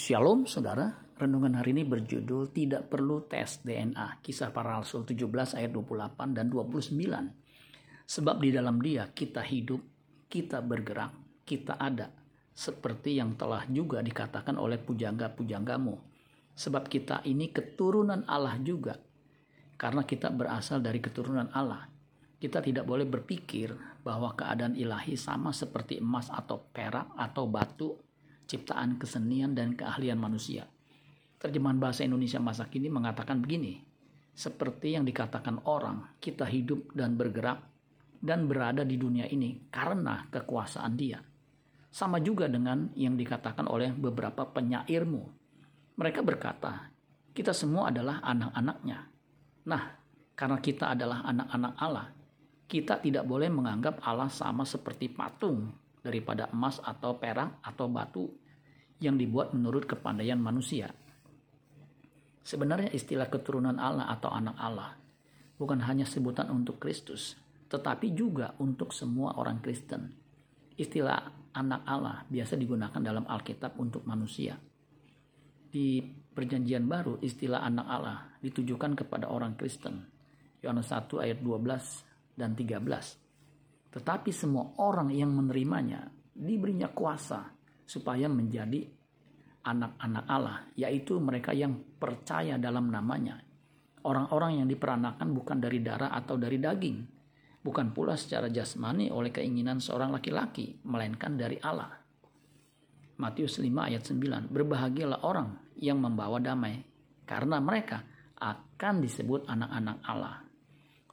Shalom saudara, renungan hari ini berjudul Tidak Perlu Tes DNA, kisah para rasul 17 ayat 28 dan 29. Sebab di dalam dia kita hidup, kita bergerak, kita ada, seperti yang telah juga dikatakan oleh pujangga-pujanggamu. Sebab kita ini keturunan Allah juga, karena kita berasal dari keturunan Allah. Kita tidak boleh berpikir bahwa keadaan ilahi sama seperti emas atau perak atau batu ciptaan kesenian dan keahlian manusia. Terjemahan bahasa Indonesia masa kini mengatakan begini, seperti yang dikatakan orang, kita hidup dan bergerak dan berada di dunia ini karena kekuasaan dia. Sama juga dengan yang dikatakan oleh beberapa penyairmu. Mereka berkata, kita semua adalah anak-anaknya. Nah, karena kita adalah anak-anak Allah, kita tidak boleh menganggap Allah sama seperti patung daripada emas atau perak atau batu yang dibuat menurut kepandaian manusia. Sebenarnya istilah keturunan Allah atau anak Allah bukan hanya sebutan untuk Kristus, tetapi juga untuk semua orang Kristen. Istilah anak Allah biasa digunakan dalam Alkitab untuk manusia. Di Perjanjian Baru, istilah anak Allah ditujukan kepada orang Kristen. Yohanes 1 ayat 12 dan 13. Tetapi semua orang yang menerimanya diberinya kuasa supaya menjadi anak-anak Allah, yaitu mereka yang percaya dalam namanya. Orang-orang yang diperanakan bukan dari darah atau dari daging, bukan pula secara jasmani oleh keinginan seorang laki-laki, melainkan dari Allah. Matius 5 ayat 9, berbahagialah orang yang membawa damai, karena mereka akan disebut anak-anak Allah.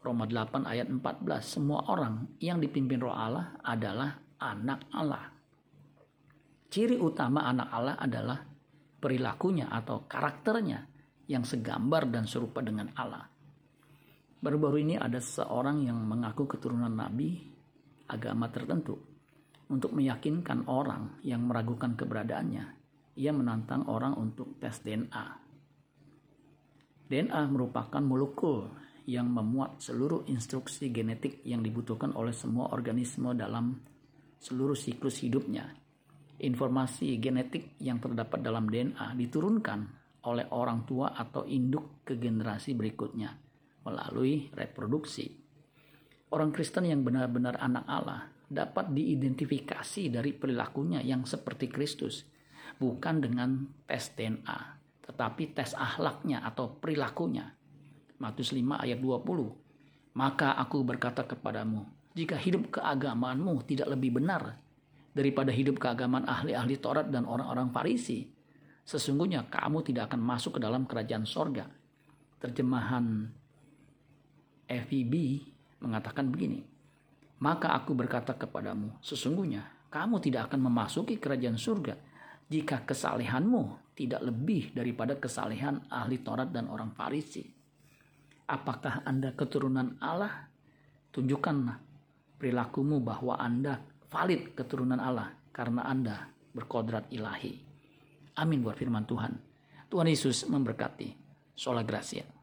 Roma 8 ayat 14, semua orang yang dipimpin roh Allah adalah anak Allah. Ciri utama anak Allah adalah perilakunya atau karakternya yang segambar dan serupa dengan Allah. Baru-baru ini ada seorang yang mengaku keturunan nabi agama tertentu. Untuk meyakinkan orang yang meragukan keberadaannya, ia menantang orang untuk tes DNA. DNA merupakan molekul yang memuat seluruh instruksi genetik yang dibutuhkan oleh semua organisme dalam seluruh siklus hidupnya. Informasi genetik yang terdapat dalam DNA diturunkan oleh orang tua atau induk ke generasi berikutnya melalui reproduksi. Orang Kristen yang benar-benar anak Allah dapat diidentifikasi dari perilakunya yang seperti Kristus, bukan dengan tes DNA, tetapi tes ahlaknya atau perilakunya Matius 5 ayat 20. Maka aku berkata kepadamu, jika hidup keagamaanmu tidak lebih benar daripada hidup keagamaan ahli-ahli Taurat dan orang-orang Farisi, sesungguhnya kamu tidak akan masuk ke dalam kerajaan sorga. Terjemahan FEB mengatakan begini, maka aku berkata kepadamu, sesungguhnya kamu tidak akan memasuki kerajaan surga jika kesalehanmu tidak lebih daripada kesalehan ahli Taurat dan orang Farisi. Apakah Anda keturunan Allah? Tunjukkanlah perilakumu bahwa Anda valid keturunan Allah karena Anda berkodrat ilahi. Amin buat firman Tuhan. Tuhan Yesus memberkati. Sola Gracia.